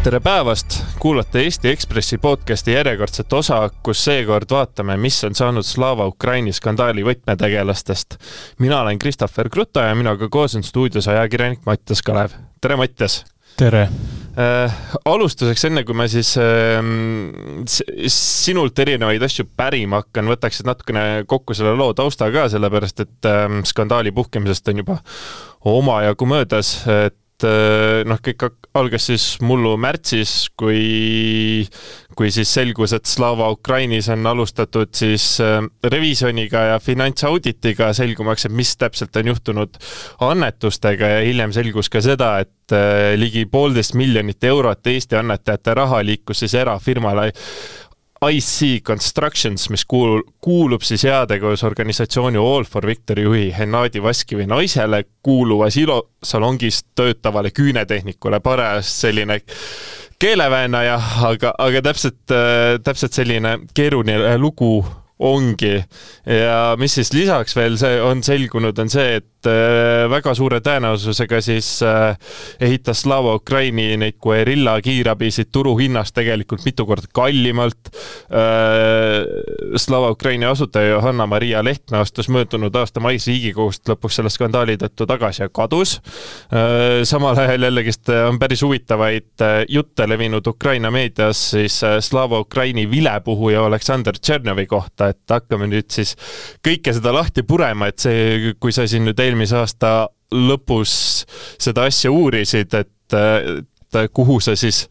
tere päevast, kuulate Eesti Ekspressi podcasti järjekordset osa, kus seekord vaatame, mis on saanud Slava Ukraini skandaali võtmetegelastest. mina olen Christopher Kruta ja minuga koos on stuudios ajakirjanik Mattias Kalev. tere, Mattias! tere äh,! alustuseks, enne kui ma siis äh, sinult erinevaid asju pärima hakkan, võtaksid natukene kokku selle loo tausta ka, sellepärast et äh, skandaali puhkemisest on juba omajagu möödas, et et noh, kõik algas siis mullu märtsis, kui, kui siis selgus, et Slava Ukrainis on alustatud siis äh, revisjoniga ja finantsauditiga, selgumaks, et mis täpselt on juhtunud annetustega ja hiljem selgus ka seda, et äh, ligi poolteist miljonit eurot Eesti annetajate raha liikus siis erafirmale IC Constructions, mis kuul-, kuulub siis heategevusorganisatsiooni All for Victory juhi Hennadi Vaskivi naisele kuuluvas ilosalongis töötavale küünetehnikule, paras selline keeleväänaja, aga, aga täpselt, täpselt selline keeruline lugu ongi. ja mis siis lisaks veel see on selgunud, on see, et äh, väga suure tõenäosusega siis äh, ehitas Slava Ukraini neid Guerilla kiirabisid turuhinnast tegelikult mitu korda kallimalt. Äh, Slava Ukraini asutaja Johanna-Maria Lehtme astus möödunud aasta mais Riigikogust lõpuks selle skandaali tõttu tagasi ja kadus. samal ajal jällegist on päris huvitavaid jutte levinud Ukraina meedias siis Slava Ukraini vilepuhuja Aleksandr Tšernovi kohta, et hakkame nüüd siis kõike seda lahti purema, et see, kui sa siin nüüd eelmise aasta lõpus seda asja uurisid, et, kuhu sa siis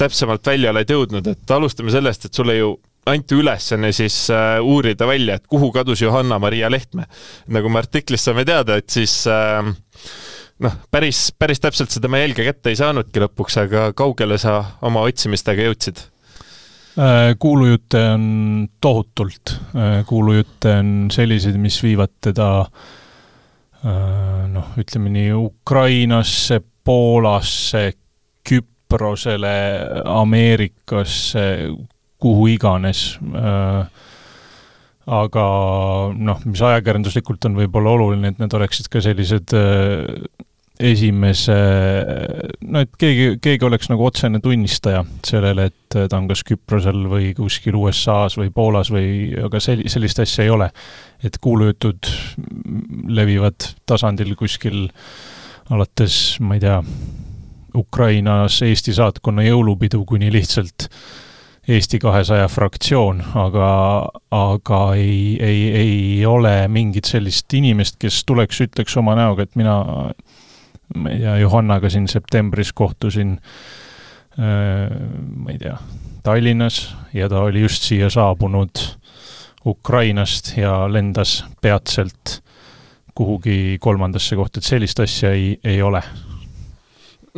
täpsemalt välja oled jõudnud, et alustame sellest, et sulle ju anti ülesanne siis äh, uurida välja, et kuhu kadus Johanna-Maria Lehtme. nagu me artiklist saame teada, et siis äh, noh, päris, päris täpselt seda me jälge kätte ei saanudki lõpuks, aga kaugele sa oma otsimistega jõudsid? Äh, kuulujutte on tohutult, äh, kuulujutte on selliseid, mis viivad teda äh, noh, ütleme nii Ukrainasse, Poolasse, Küprosele, Ameerikasse, kuhu iganes. aga noh, mis ajakirjanduslikult on võib-olla oluline, et need oleksid ka sellised esimese, no et keegi, keegi oleks nagu otsene tunnistaja sellele, et ta on kas Küprosel või kuskil USA-s või Poolas või, aga sel-, sellist asja ei ole. et kuulujutud levivad tasandil kuskil alates, ma ei tea, Ukrainas Eesti saatkonna jõulupidu kuni lihtsalt Eesti kahesaja fraktsioon, aga, aga ei, ei, ei ole mingit sellist inimest, kes tuleks, ütleks oma näoga, et mina tea, Johannaga siin septembris kohtusin äh, ma ei tea, Tallinnas ja ta oli just siia saabunud Ukrainast ja lendas peatselt kuhugi kolmandasse kohta, et sellist asja ei, ei ole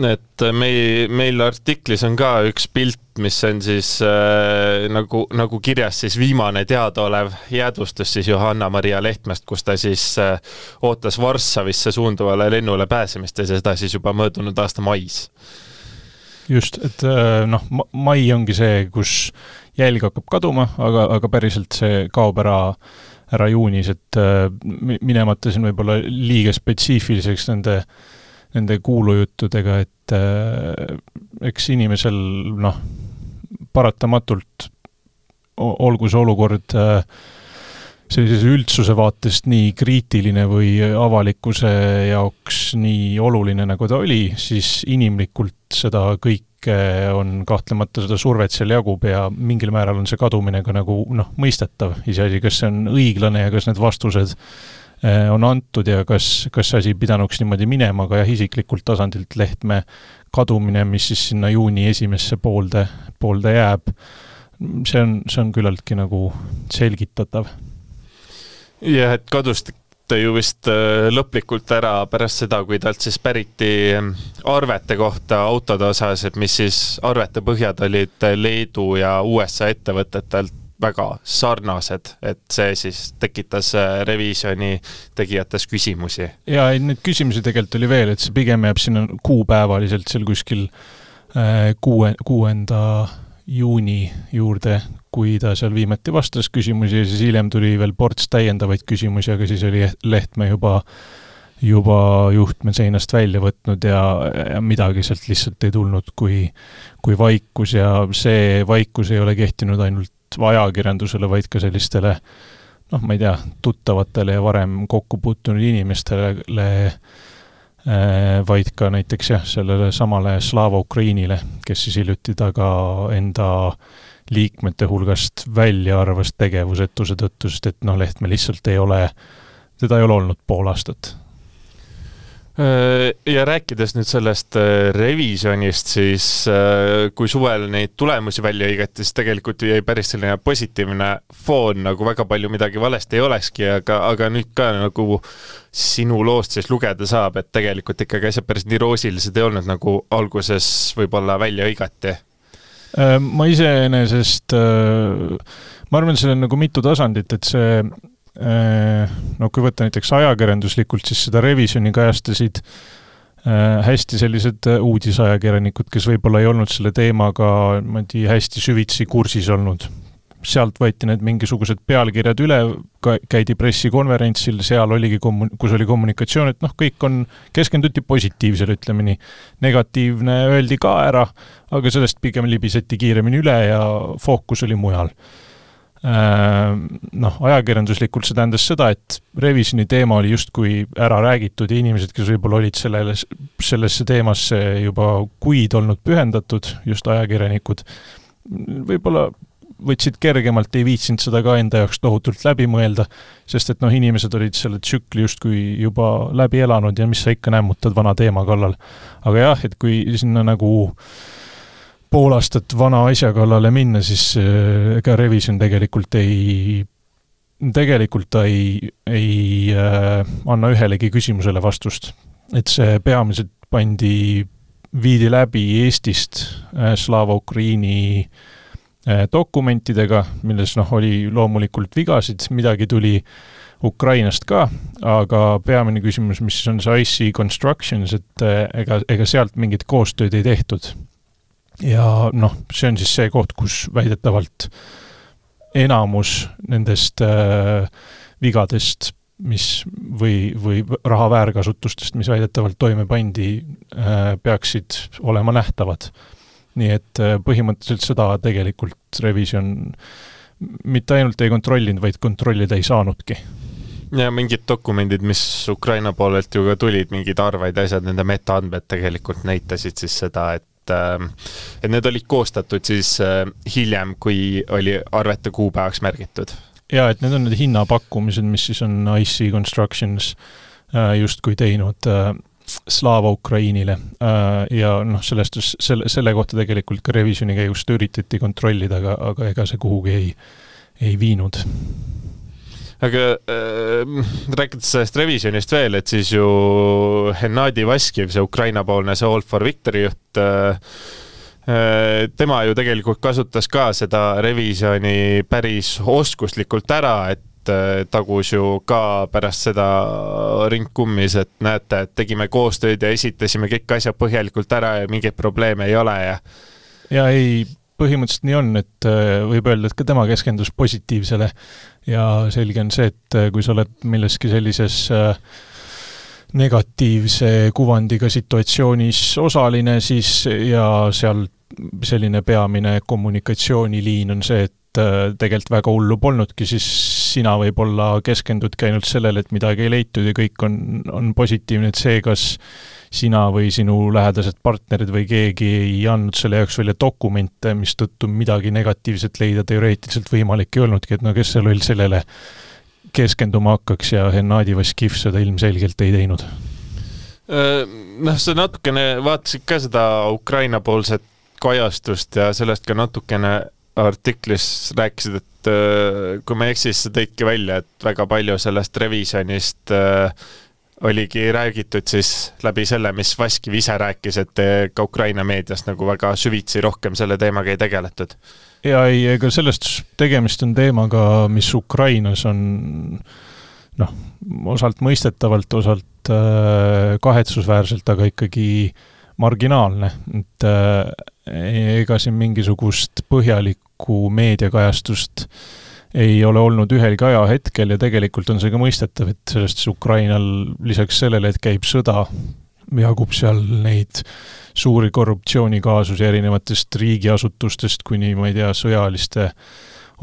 et meil, meil artiklis on ka üks pilt, mis on siis äh, nagu, nagu kirjas siis viimane teadaolev jäädvustus siis Johanna-Maria Lehtmest, kus ta siis äh, ootas Varssavisse suunduvale lennule pääsemist ja seda siis juba möödunud aasta mais. just, et äh, noh, mai ongi see, kus jälg hakkab kaduma, aga, aga päriselt see kaob ära ära juunis, et äh, minemata siin võib-olla liiga spetsiifiliseks nende äh, nende kuulujuttudega, et äh, eks inimesel noh, paratamatult olgu see olukord äh, sellises üldsuse vaatest nii kriitiline või avalikkuse jaoks nii oluline, nagu ta oli, siis inimlikult seda kõike on kahtlemata, seda survet seal jagub ja mingil määral on see kadumine ka nagu noh, mõistetav, iseasi, kas see on õiglane ja kas need vastused Äh, on antud ja kas, kas see asi pidanuks niimoodi minema, aga jah, isiklikult tasandilt Lehtme kadumine, mis siis sinna juuni esimesse poolde, poolde jääb, see on, see on küllaltki nagu selgitatav. jah, et kadus ta ju vist äh, lõplikult ära pärast seda, kui talt siis päriti ähm, arvete kohta autode osas, et mis siis arvete põhjad olid Leedu ja USA ettevõtetelt väga sarnased, et see siis tekitas äh, revisjoni tegijates küsimusi. jaa, ei neid küsimusi tegelikult oli veel, et see pigem jääb sinna kuupäevaliselt seal kuskil äh, kuue, kuuenda juuni juurde, kui ta seal viimati vastas küsimusi ja siis hiljem tuli veel ports täiendavaid küsimusi, aga siis oli Lehtme juba juba juhtme seinast välja võtnud ja, ja midagi sealt lihtsalt ei tulnud kui, kui vaikus ja see vaikus ei ole kehtinud ainult ajakirjandusele, vaid ka sellistele noh, ma ei tea, tuttavatele ja varem kokku puutunud inimestele äh, vaid ka näiteks jah, sellele samale Slava Ukrainile, kes siis hiljuti taga enda liikmete hulgast välja arvas tegevusetuse tõttu, sest et noh, Lehtme lihtsalt ei ole, teda ei ole olnud pool aastat ja rääkides nüüd sellest äh, revisjonist, siis äh, kui suvel neid tulemusi välja hõigati, siis tegelikult jäi päris selline positiivne foon, nagu väga palju midagi valesti ei olekski, aga, aga nüüd ka nagu sinu loost siis lugeda saab, et tegelikult ikkagi asjad päris nii roosilised ei olnud, nagu alguses võib-olla välja hõigati. ma iseenesest, ma arvan, seal on nagu mitu tasandit, et see Äh, no kui võtta näiteks ajakirjanduslikult, siis seda revisjoni kajastasid äh, hästi sellised äh, uudisajakirjanikud, kes võib-olla ei olnud selle teemaga niimoodi hästi süvitsi kursis olnud. sealt võeti need mingisugused pealkirjad üle, käidi pressikonverentsil, seal oligi kommu-, kus oli kommunikatsioon, et noh, kõik on, keskenduti positiivsele, ütleme nii. negatiivne öeldi ka ära, aga sellest pigem libiseti kiiremini üle ja fookus oli mujal Äh, noh, ajakirjanduslikult see tähendas seda, et revisjoni teema oli justkui ära räägitud ja inimesed, kes võib-olla olid sellele, sellesse teemasse juba kuid olnud pühendatud, just ajakirjanikud, võib-olla võtsid kergemalt, ei viitsinud seda ka enda jaoks tohutult läbi mõelda, sest et noh, inimesed olid selle tsükli justkui juba läbi elanud ja mis sa ikka nämmutad vana teema kallal. aga jah, et kui sinna nagu äh, pool aastat vana asja kallale minna, siis äh, ega revisjon tegelikult ei, tegelikult ta ei, ei äh, anna ühelegi küsimusele vastust. et see peamiselt pandi, viidi läbi Eestist äh, Slava Ukraini äh, dokumentidega, milles noh, oli loomulikult vigasid, midagi tuli Ukrainast ka, aga peamine küsimus, mis on see IC Constructions, et äh, ega, ega sealt mingit koostööd ei tehtud ja noh, see on siis see koht, kus väidetavalt enamus nendest äh, vigadest, mis või, või raha väärkasutustest, mis väidetavalt toime pandi äh,, peaksid olema nähtavad. nii et äh, põhimõtteliselt seda tegelikult revisjon mitte ainult ei kontrollinud, vaid kontrollida ei saanudki ja mingid dokumendid, mis Ukraina poolelt ju ka tulid, mingid arved ja asjad, nende metaandmed tegelikult näitasid siis seda, et et, ähm, et need olid koostatud siis äh, hiljem, kui oli arvete kuupäevaks märgitud. jaa, et need on need hinnapakkumised, mis siis on IC Constructions äh, justkui teinud äh, Slava Ukrainile ja noh, sellest, selle, selle kohta tegelikult ka revisjoni käigus üritati kontrollida, aga, aga ega see kuhugi ei, ei viinud aga äh, rääkides sellest revisjonist veel, et siis ju Hennadi Vaskiv, see Ukraina-poolne, see All for Victory juht äh,, äh, tema ju tegelikult kasutas ka seda revisjoni päris oskuslikult ära, et äh, tagus ju ka pärast seda ring kummis, et näete, et tegime koostööd ja esitasime kõik asjad põhjalikult ära ja mingeid probleeme ei ole ja ja ei, põhimõtteliselt nii on, et äh, võib öelda, et ka tema keskendus positiivsele. Ja selge on see, et äh, kui sa oled milleski sellises äh, negatiivse kuvandiga situatsioonis osaline, siis ja seal selline peamine kommunikatsiooniliin on see, et tegelikult väga hullu polnudki, siis sina võib-olla keskendudki ainult sellele, et midagi ei leitud ja kõik on, on positiivne, et see, kas sina või sinu lähedased partnerid või keegi ei andnud selle jaoks välja dokumente, mistõttu midagi negatiivset leida teoreetiliselt võimalik ei olnudki, et no kes see loll sellele keskenduma hakkaks ja Hennadi Vaskiv seda ilmselgelt ei teinud? Äh, noh, sa natukene vaatasid ka seda Ukraina-poolset kajastust ja sellest ka natukene artiklis rääkisid, et äh, kui ma ei eksi, siis sa tõidki välja, et väga palju sellest revisjonist äh, oligi räägitud siis läbi selle, mis Vaskiv ise rääkis, et ka Ukraina meedias nagu väga süvitsi rohkem selle teemaga ei tegeletud. ja ei, ega sellest tegemist on teemaga, mis Ukrainas on noh, osalt mõistetavalt, osalt äh, kahetsusväärselt, aga ikkagi marginaalne, et äh, ega siin mingisugust põhjalikku meediakajastust ei ole olnud ühelgi ajahetkel ja tegelikult on see ka mõistetav, et sellest Ukrainal lisaks sellele, et käib sõda, jagub seal neid suuri korruptsioonikaasusi erinevatest riigiasutustest kuni ma ei tea, sõjaliste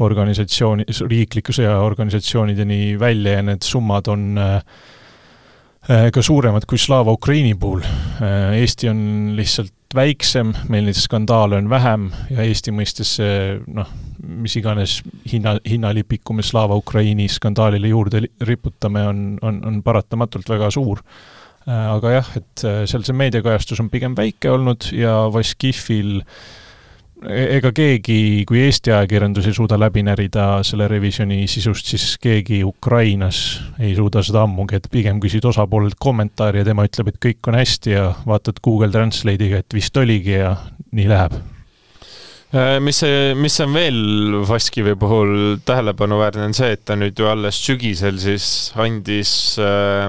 organisatsiooni, riiklike sõjaorganisatsioonideni välja ja need summad on äh, ka suuremad kui Slava Ukraini puhul. Äh, Eesti on lihtsalt väiksem, meil neid skandaale on vähem ja Eesti mõistes see noh, mis iganes hinna, hinnalipiku me Slava Ukraini skandaalile juurde riputame, on, on, on paratamatult väga suur. Äh, aga jah, et seal see meediakajastus on pigem väike olnud ja Vaskifil äh, ega keegi, kui Eesti ajakirjandus ei suuda läbi närida selle revisjoni sisust, siis keegi Ukrainas ei suuda seda ammugi, et pigem küsid osapoolelt kommentaari ja tema ütleb, et kõik on hästi ja vaatad Google Translate'iga, et vist oligi ja nii läheb. Äh, mis see, mis on veel Vaskivi puhul tähelepanuväärne, on see, et ta nüüd ju alles sügisel siis andis äh,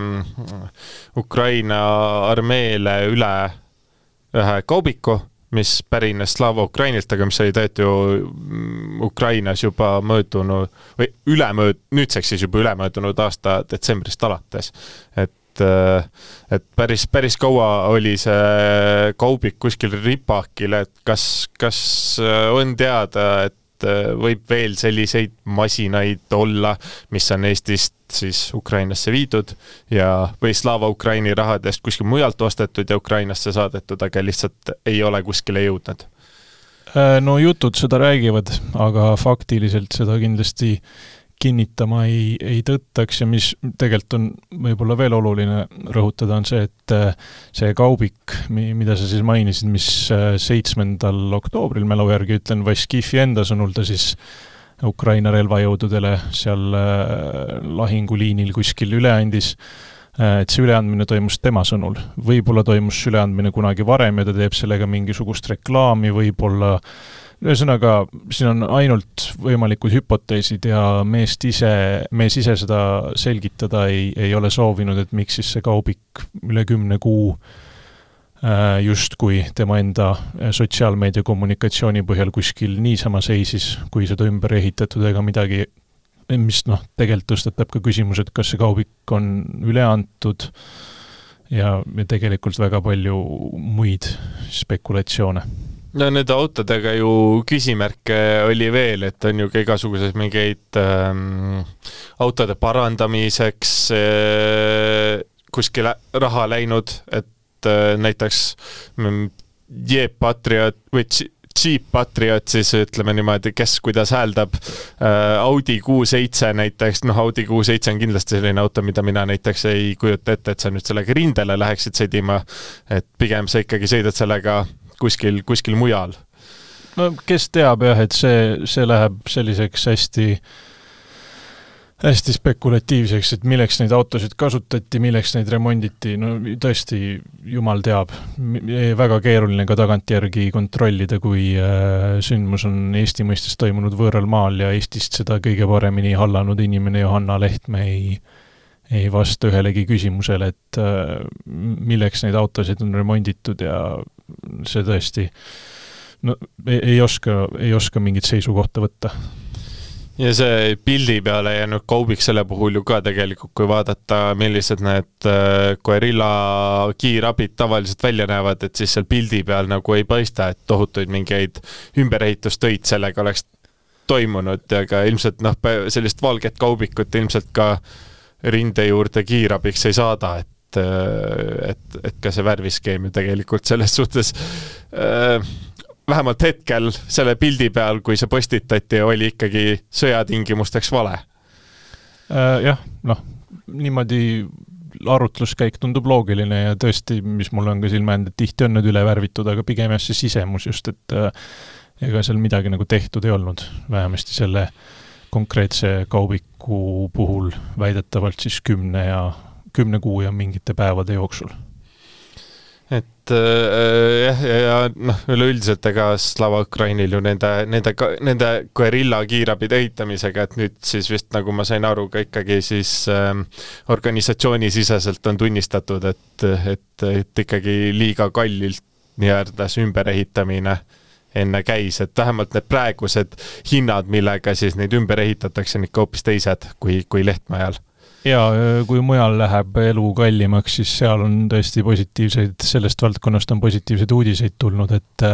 Ukraina armeele üle ühe kaubiku mis pärines Slava Ukrainilt, aga mis oli tegelikult ju mm, Ukrainas juba möödunud või ülemööd-, nüüdseks siis juba ülemöödunud aasta detsembrist alates. et, äh, et päris, päris kaua oli see kaubik kuskil ripakil, et kas, kas äh, on teada, et äh, võib veel selliseid masinaid olla, mis on Eestist siis Ukrainasse viidud ja, või Slava Ukraini rahadest kuskil mujalt ostetud ja Ukrainasse saadetud, aga lihtsalt ei ole kuskile jõudnud? Äh, no jutud seda räägivad, aga faktiliselt seda kindlasti kinnitama ei, ei tõttaks ja mis tegelikult on võib-olla veel oluline rõhutada, on see, et äh, see kaubik, mida sa siis mainisid, mis äh, seitsmendal oktoobril mälu järgi ütlen, Vaskifi enda sõnul ta siis Ukraina relvajõududele seal äh, lahinguliinil kuskil üle andis, äh, et see üleandmine toimus tema sõnul. võib-olla toimus üleandmine kunagi varem ja ta teeb sellega mingisugust reklaami, võib-olla ühesõnaga, siin on ainult võimalikud hüpoteesid ja meest ise, mees ise seda selgitada ei, ei ole soovinud, et miks siis see kaubik üle kümne kuu Äh, justkui tema enda äh, sotsiaalmeedia kommunikatsiooni põhjal kuskil niisama seisis, kui seda ümber ehitatud ega midagi, mis noh, tegelikult tõstatab ka küsimuse, et kas see kaubik on üle antud ja, ja tegelikult väga palju muid spekulatsioone. No nende autodega ju küsimärke oli veel, et on ju ka igasuguseid mingeid ähm, autode parandamiseks äh, kuskile raha läinud, et et äh, näiteks mm, Jeep Patriot või Jeep Patriot siis ütleme niimoodi, kes kuidas hääldab. Äh, Audi Q7 näiteks, noh Audi Q7 on kindlasti selline auto, mida mina näiteks ei kujuta ette, et sa nüüd sellega rindele läheksid sõdima. et pigem sa ikkagi sõidad sellega kuskil, kuskil mujal. no kes teab jah, et see, see läheb selliseks hästi äh, hästi spekulatiivseks, et milleks neid autosid kasutati, milleks neid remonditi, no tõesti, jumal teab. väga keeruline ka tagantjärgi kontrollida, kui äh, sündmus on Eesti mõistes toimunud võõral maal ja Eestist seda kõige paremini hallanud inimene Johanna Lehtme ei ei vasta ühelegi küsimusele, et äh, milleks neid autosid on remonditud ja see tõesti no ei, ei oska, ei oska mingit seisukohta võtta ja see pildi peale jäänud kaubik selle puhul ju ka tegelikult, kui vaadata, millised need äh, Guerilla kiirabid tavaliselt välja näevad, et siis seal pildi peal nagu ei paista, et tohutuid mingeid ümberehitustöid sellega oleks toimunud. Ja ka ilmselt noh, sellist valget kaubikut ilmselt ka rinde juurde kiirabiks ei saada, et äh, et, et ka see värviskeem ju tegelikult selles suhtes äh, vähemalt hetkel selle pildi peal, kui see postitati, oli ikkagi sõjatingimusteks vale. Äh, jah, noh, niimoodi arutluskäik tundub loogiline ja tõesti, mis mulle on ka silma jäänud, et tihti on need üle värvitud, aga pigem jah, see sisemus just, et äh, ega seal midagi nagu tehtud ei olnud, vähemasti selle konkreetse kaubiku puhul väidetavalt siis kümne ja, kümne kuu ja mingite päevade jooksul et äh, jah, ja, ja noh, üleüldiselt ega Slava Ukrainil ju nende, nende, nende guerilla kiirabide ehitamisega, et nüüd siis vist nagu ma sain aru, ka ikkagi siis ähm, organisatsioonisiseselt on tunnistatud, et, et, et ikkagi liiga kallilt nii-öelda see ümberehitamine enne käis, et vähemalt need praegused hinnad, millega siis neid ümber ehitatakse, on ikka hoopis teised kui, kui Lehtme ajal ja kui mujal läheb elu kallimaks, siis seal on tõesti positiivseid, sellest valdkonnast on positiivseid uudiseid tulnud, et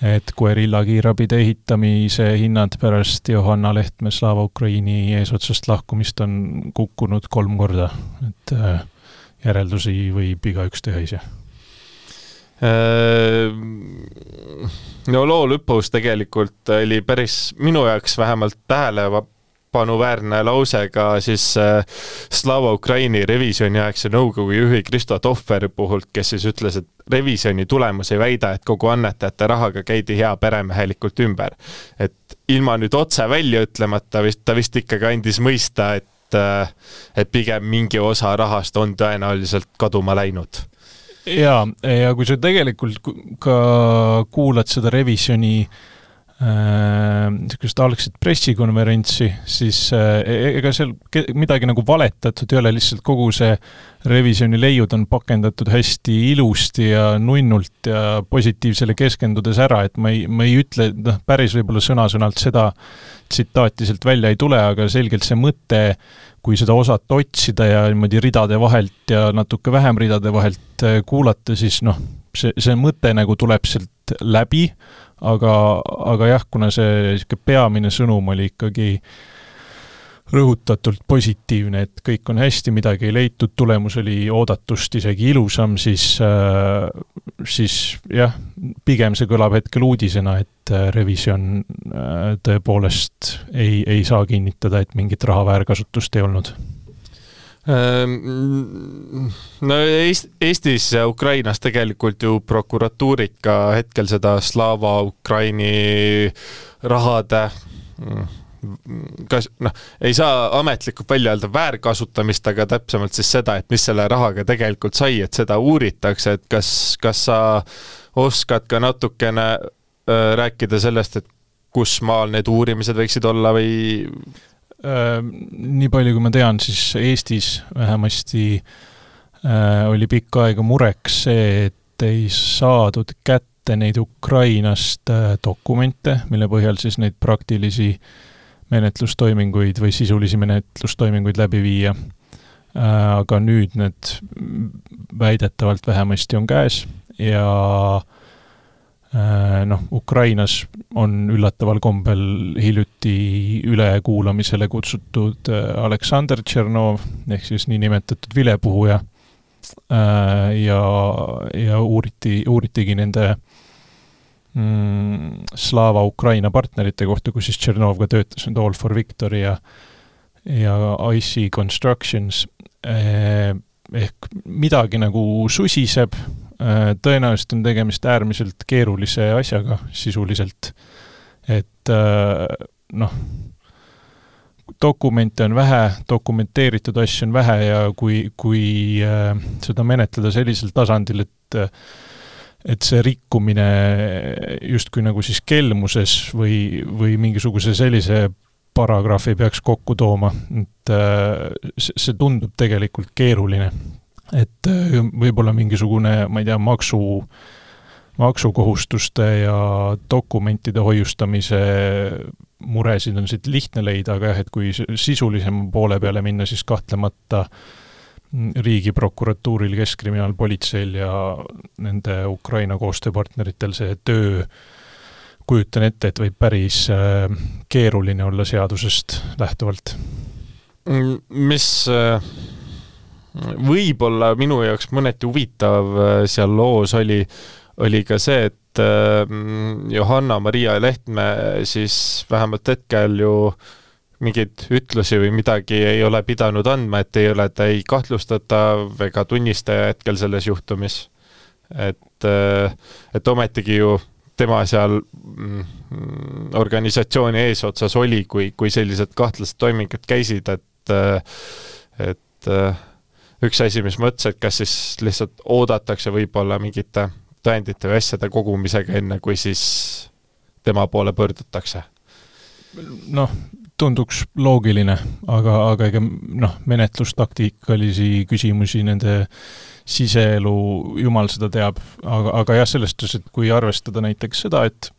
et Guerilla kiirabide ehitamise hinnad pärast Johanna Lehtme Slava Ukraini eesotsast lahkumist on kukkunud kolm korda, et äh, järeldusi võib igaüks teha ise. Äh, no loo lõpus tegelikult oli päris minu jaoks vähemalt tähelepanuväärne lause ka siis äh, Slava Ukraini revisjoniaegse nõukogu juhi Kristo Tohveri puhul, kes siis ütles, et revisjoni tulemus ei väida, et kogu annetajate rahaga käidi heaperemehelikult ümber. et ilma nüüd otse välja ütlemata vist, ta vist ikkagi andis mõista, et et pigem mingi osa rahast on tõenäoliselt kaduma läinud ja, ja kui sa tegelikult ka kuulad seda revisjoni äh, Äh, niisugust algset pressikonverentsi, siis äh, e-, ega seal midagi nagu valetatud ei ole, lihtsalt kogu see revisjoni leiud on pakendatud hästi ilusti ja nunnult ja positiivsele keskendudes ära, et ma ei, ma ei ütle, noh, päris võib-olla sõna-sõnalt seda tsitaati sealt välja ei tule, aga selgelt see mõte, kui seda osata otsida ja niimoodi ridade vahelt ja natuke vähem ridade vahelt äh, kuulata, siis noh, see, see mõte nagu tuleb sealt läbi, aga, aga jah, kuna see niisugune peamine sõnum oli ikkagi rõhutatult positiivne, et kõik on hästi, midagi ei leitud, tulemus oli oodatust isegi ilusam, siis, äh, siis jah, pigem see kõlab hetkel uudisena, et äh, revisjon äh, tõepoolest ei, ei saa kinnitada, et mingit raha väärkasutust ei olnud Ehm, no Eestis ja Ukrainas tegelikult ju prokuratuurid ka hetkel seda Slava Ukraini rahade mm, kas noh, ei saa ametlikult välja öelda väärkasutamist, aga täpsemalt siis seda, et mis selle rahaga tegelikult sai, et seda uuritakse, et kas, kas sa oskad ka natukene äh, rääkida sellest, et kus maal need uurimised võiksid olla või nii palju, kui ma tean, siis Eestis vähemasti äh, oli pikka aega mureks see, et ei saadud kätte neid Ukrainast äh, dokumente, mille põhjal siis neid praktilisi menetlustoiminguid või sisulisi menetlustoiminguid läbi viia. aga nüüd need väidetavalt vähemasti on käes ja äh, Äh, noh, Ukrainas on üllataval kombel hiljuti ülekuulamisele kutsutud äh, Aleksander Tšernov ehk siis niinimetatud vilepuhuja. Äh, ja, ja uuriti, uuritigi nende mm, Slava Ukraina partnerite kohta, kus siis Tšernov ka töötas nüüd All for Victory ja ja IC Constructions ehk midagi nagu susiseb Äh, tõenäoliselt on tegemist äärmiselt keerulise asjaga sisuliselt. et äh, noh, dokumente on vähe, dokumenteeritud asju on vähe ja kui, kui äh, seda menetleda sellisel tasandil, et et see rikkumine justkui nagu siis kelmuses või, või mingisuguse sellise paragrahvi peaks kokku tooma, et see tundub tegelikult keeruline et äh, võib-olla mingisugune, ma ei tea, maksu, maksukohustuste ja dokumentide hoiustamise muresid on siit lihtne leida, aga jah, et kui sisulisema poole peale minna, siis kahtlemata riigiprokuratuuril, Keskkriminaalpolitseil ja nende Ukraina koostööpartneritel see töö, kujutan ette, et võib päris äh, keeruline olla seadusest lähtuvalt. mis äh võib-olla minu jaoks mõneti huvitav äh, seal loos oli, oli ka see, et äh, Johanna-Maria Lehtme siis vähemalt hetkel ju mingeid ütlusi või midagi ei ole pidanud andma, et ei ole ta ei kahtlustatav ega tunnistaja hetkel selles juhtumis. et, äh, et ometigi ju tema seal mm, organisatsiooni eesotsas oli, kui, kui sellised kahtlased toimingud käisid, et, et üks asi, mis ma ütlesin, et kas siis lihtsalt oodatakse võib-olla mingite tõendite või asjade kogumisega, enne kui siis tema poole pöördutakse? noh, tunduks loogiline, aga, aga ega noh, menetlustaktikalisi küsimusi nende siseelu, jumal seda teab, aga, aga jah, selles suhtes, et kui arvestada näiteks seda, et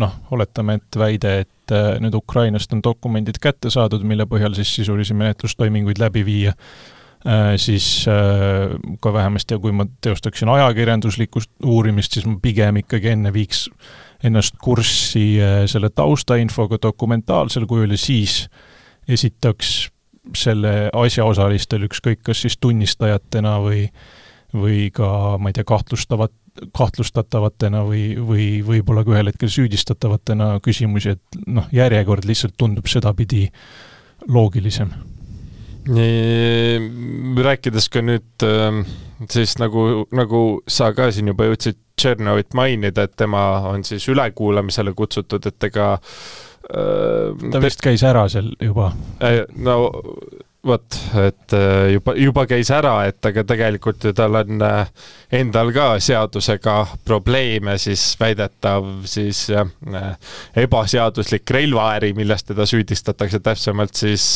noh, oletame, et väide, et äh, nüüd Ukrainast on dokumendid kätte saadud, mille põhjal siis sisulisi menetlustoiminguid läbi viia, siis äh, ka vähemasti, kui ma teostaksin ajakirjanduslikku uurimist, siis ma pigem ikkagi enne viiks ennast kurssi selle taustainfoga dokumentaalsel kujul ja siis esitaks selle asjaosalistel, ükskõik kas siis tunnistajatena või või ka, ma ei tea, kahtlustavad, kahtlustatavatena või, või võib-olla ka ühel hetkel süüdistatavatena küsimusi, et noh, järjekord lihtsalt tundub sedapidi loogilisem. Rääkides ka nüüd ähm, siis nagu, nagu sa ka siin juba jõudsid Tšernovit mainida, et tema on siis ülekuulamisele kutsutud, et ega äh, ta vist käis ära seal juba. Äh, no vot, et äh, juba, juba käis ära, et aga tegelikult ju tal on äh, endal ka seadusega probleeme, siis väidetav siis äh, ebaseaduslik relvaäri, milles teda süüdistatakse, täpsemalt siis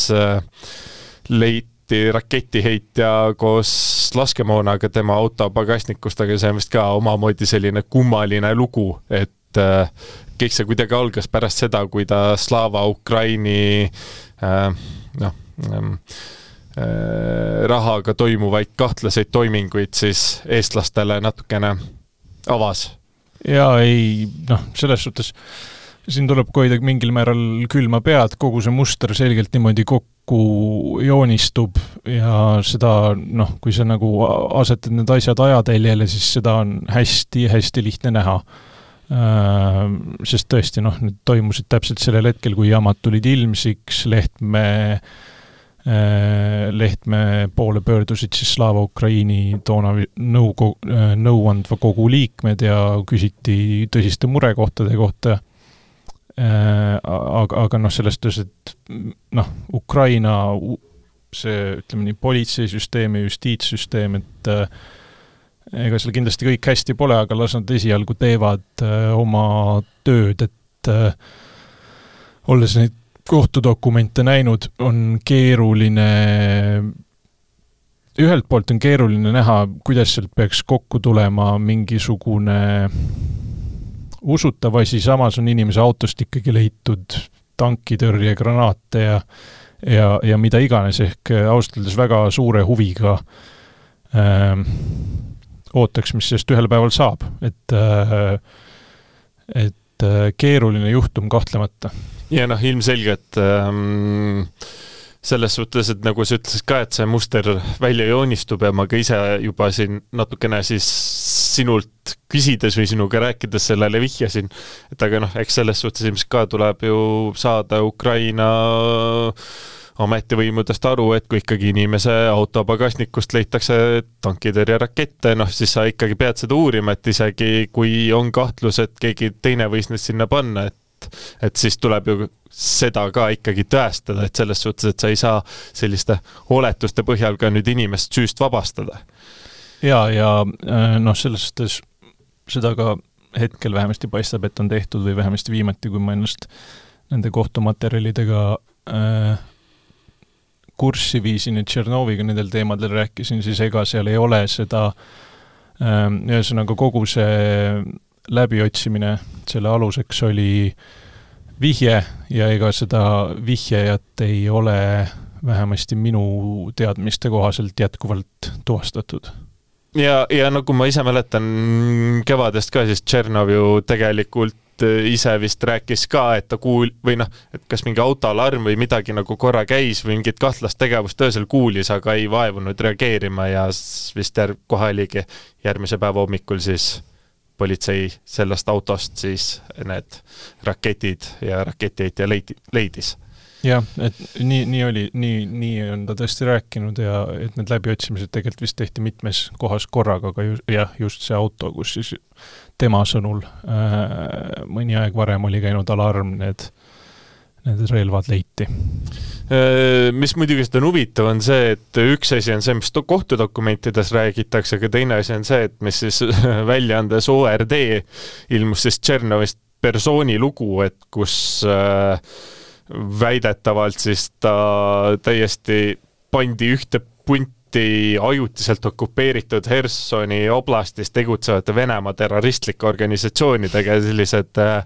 leiti raketiheitja koos laskemoonaga tema auto pagasnikust, aga see on vist ka omamoodi selline kummaline lugu, et kõik see kuidagi algas pärast seda, kui ta Slava Ukraini noh, Ähm, äh, rahaga toimuvaid kahtlaseid toiminguid siis eestlastele natukene avas. jaa, ei noh, selles suhtes siin tuleb hoida mingil määral külma pead, kogu see muster selgelt niimoodi kokku joonistub ja seda noh, kui sa nagu asetad need asjad ajateljele, siis seda on hästi-hästi lihtne näha äh,. Sest tõesti noh, need toimusid täpselt sellel hetkel, kui jamad tulid ilmsiks, Lehtme äh, Lehtme poole pöördusid siis Slava Ukraini toona nõukogu, äh, nõuandva kogu liikmed ja küsiti tõsiste murekohtade kohta. Äh, aga, aga noh, selles suhtes, et noh, Ukraina see, ütleme nii, politseisüsteem ja justiitssüsteem, et ega seal kindlasti kõik hästi pole, aga las nad esialgu teevad oma tööd, et olles neid kohtudokumente näinud, on keeruline, ühelt poolt on keeruline näha, kuidas sealt peaks kokku tulema mingisugune usutav asi, samas on inimese autost ikkagi leitud tankitõrjegranaate ja ja, ja mida iganes, ehk ausalt öeldes väga suure huviga äh, ootaks, mis sellest ühel päeval saab, et äh, et äh, keeruline juhtum kahtlemata. Ja noh, ilmselgelt ähm, selles suhtes, et nagu sa ütlesid ka, et see muster välja joonistub ja ma ka ise juba siin natukene siis sinult küsides või sinuga rääkides sellele vihjasin, et aga noh, eks selles suhtes ilmselt ka tuleb ju saada Ukraina ametivõimudest aru, et kui ikkagi inimese auto pagasnikust leitakse tankitõrjerakette, noh siis sa ikkagi pead seda uurima, et isegi kui on kahtlus, et keegi teine võis need sinna panna, et et, et siis tuleb ju seda ka ikkagi tõestada, et selles suhtes, et sa ei saa selliste oletuste põhjal ka nüüd inimest süüst vabastada. ja, ja äh, noh, selles suhtes seda ka hetkel vähemasti paistab, et on tehtud või vähemasti viimati, kui ma ennast nende kohtumaterjalidega äh, kurssi viisin ja Tšernoviga nendel teemadel rääkisin, siis ega seal ei ole seda äh, ühesõnaga kogu see läbiotsimine, selle aluseks oli vihje ja ega seda vihjajat ei ole vähemasti minu teadmiste kohaselt jätkuvalt tuvastatud. ja, ja nagu ma ise mäletan kevadest ka, siis Tšernov ju tegelikult ise vist rääkis ka, et ta kuul- või noh, et kas mingi autoalarm või midagi nagu korra käis või mingit kahtlast tegevust öösel kuulis, aga ei vaevunud reageerima ja vist järg-, kohe oligi järgmise päeva hommikul siis politsei sellest autost siis need raketid ja raketiheitja leidi, leidis. Jah, et nii, nii oli, nii, nii on ta tõesti rääkinud ja et need läbiotsimised tegelikult vist tehti mitmes kohas korraga, aga ju, jah, just see auto, kus siis tema sõnul äh, mõni aeg varem oli käinud alarm, need äh, need relvad leiti? Äh, mis muidugi seda on huvitav, on see, et üks asi on see, mis kohtudokumentides räägitakse, aga teine asi on see, et mis siis väljaandes ORD ilmus siis Tšernovist persooni lugu, et kus äh, väidetavalt siis ta täiesti pandi ühte punti hiljuti ajutiselt okupeeritud Hersoni oblastis tegutsevate Venemaa terroristlike organisatsioonidega ja sellised äh,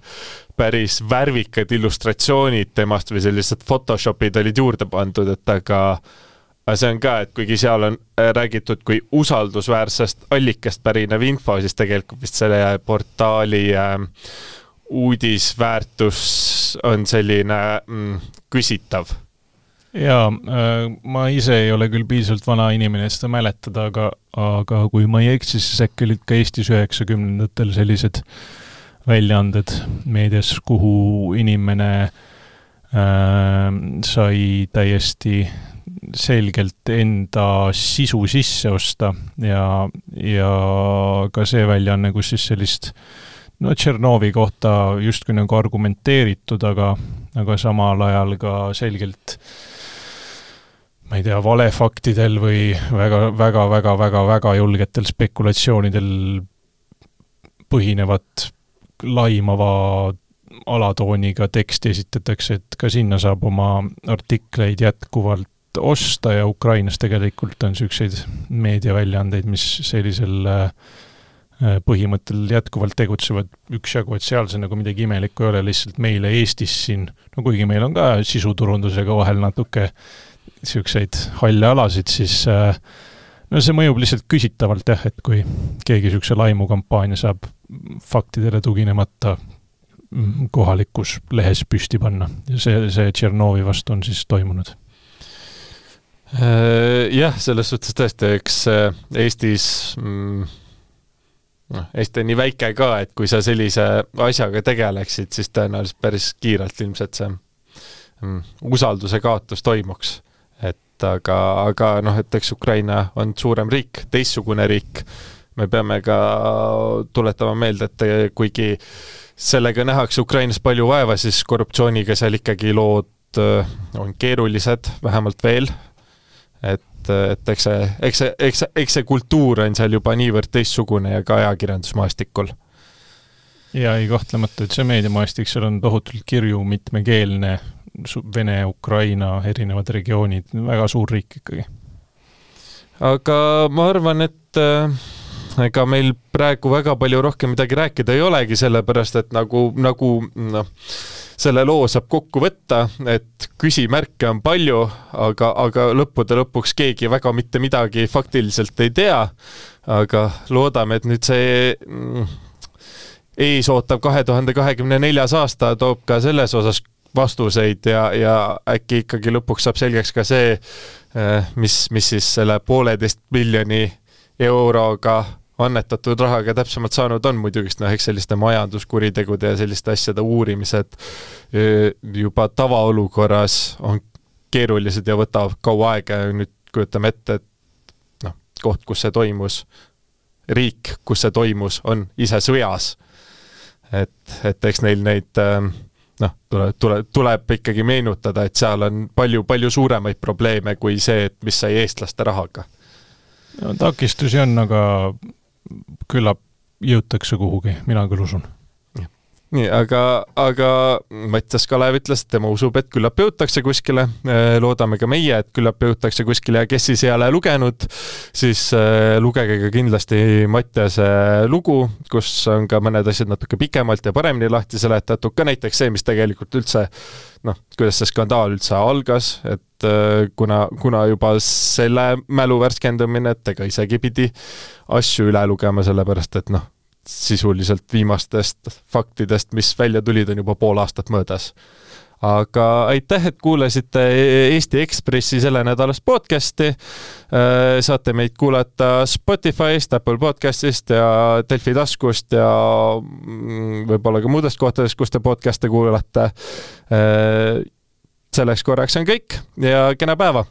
päris värvikad illustratsioonid temast või sellised Photoshopid olid juurde pandud, et aga aga see on ka, et kuigi seal on äh, räägitud kui usaldusväärsest allikast pärinev info, siis tegelikult vist selle portaali äh, uudisväärtus on selline mm, küsitav jaa, äh, ma ise ei ole küll piisavalt vana inimene, seda mäletada, aga, aga kui ma ei eksi, siis äkki olid ka Eestis üheksakümnendatel sellised väljaanded meedias, kuhu inimene äh, sai täiesti selgelt enda sisu sisse osta ja, ja ka see väljaanne, kus siis sellist no Tšernovi kohta justkui nagu argumenteeritud, aga, aga samal ajal ka selgelt ma ei tea, valefaktidel või väga, väga, väga, väga, väga julgetel spekulatsioonidel põhinevat laimava alatooniga teksti esitatakse, et ka sinna saab oma artikleid jätkuvalt osta ja Ukrainas tegelikult on niisuguseid meediaväljaandeid, mis sellisel äh, põhimõttel jätkuvalt tegutsevad üksjagu, et seal see nagu midagi imelikku ei ole, lihtsalt meile Eestis siin, no kuigi meil on ka sisuturundusega vahel natuke niisuguseid halle alasid, siis äh, no see mõjub lihtsalt küsitavalt jah, et kui keegi niisuguse laimukampaania saab faktidele tuginemata kohalikus lehes püsti panna ja see, see Tšernovi vastu on siis toimunud Äh, jah, selles suhtes tõesti, eks äh, Eestis mm, noh, Eesti on nii väike ka, et kui sa sellise asjaga tegeleksid, siis tõenäoliselt päris kiirelt ilmselt see mm, usalduse kaotus toimuks. Et aga, aga noh, et eks Ukraina on suurem riik, teistsugune riik, me peame ka tuletama meelde, et kuigi sellega nähakse Ukrainas palju vaeva, siis korruptsiooniga seal ikkagi lood äh, on keerulised, vähemalt veel, et, et eks see, eks see, eks see, eks see kultuur on seal juba niivõrd teistsugune ja ka ajakirjandusmaastikul. Jaa, ei kahtlemata, et see meediamaastik seal on tohutult kirju, mitmekeelne, Vene, Ukraina, erinevad regioonid, väga suur riik ikkagi. aga ma arvan, et äh, ega meil praegu väga palju rohkem midagi rääkida ei olegi, sellepärast et nagu, nagu noh, selle loo saab kokku võtta, et küsimärke on palju, aga, aga lõppude lõpuks keegi väga mitte midagi faktiliselt ei tea. aga loodame, et nüüd see mm, ees ootav kahe tuhande kahekümne neljas aasta toob ka selles osas vastuseid ja, ja äkki ikkagi lõpuks saab selgeks ka see, eh, mis, mis siis selle pooleteist miljoni euroga annetatud rahaga täpsemalt saanud on, muidugi noh, eks selliste majanduskuritegude ja selliste asjade uurimised juba tavaolukorras on keerulised ja võtavad kaua aega ja nüüd kujutame ette, et noh, koht, kus see toimus, riik, kus see toimus, on ise sõjas. Et, et eks neil neid noh, tuleb, tuleb, tuleb ikkagi meenutada, et seal on palju-palju suuremaid probleeme kui see, et mis sai eestlaste rahaga. No takistusi on, aga küllap jõutakse kuhugi, mina küll usun nii, aga, aga Mattias Kalev ütles, et tema usub, et küllap jõutakse kuskile. Äh, loodame ka meie, et küllap jõutakse kuskile ja kes siis ei ole lugenud, siis äh, lugege ka kindlasti Mattiase lugu, kus on ka mõned asjad natuke pikemalt ja paremini lahti seletatud, ka näiteks see, mis tegelikult üldse noh, kuidas see skandaal üldse algas, et äh, kuna, kuna juba selle mälu värskendamine, et ega isegi pidi asju üle lugema, sellepärast et noh, sisuliselt viimastest faktidest, mis välja tulid, on juba pool aastat möödas aga aitäh, et kuulasite Eesti Ekspressi sellenädalast podcasti. Äh, saate meid kuulata Spotify'st, Apple podcast'ist ja Delfi taskust ja mm, võib-olla ka muudest kohtadest, kus te podcast'e kuulate. Äh, selleks korraks on kõik ja kena päeva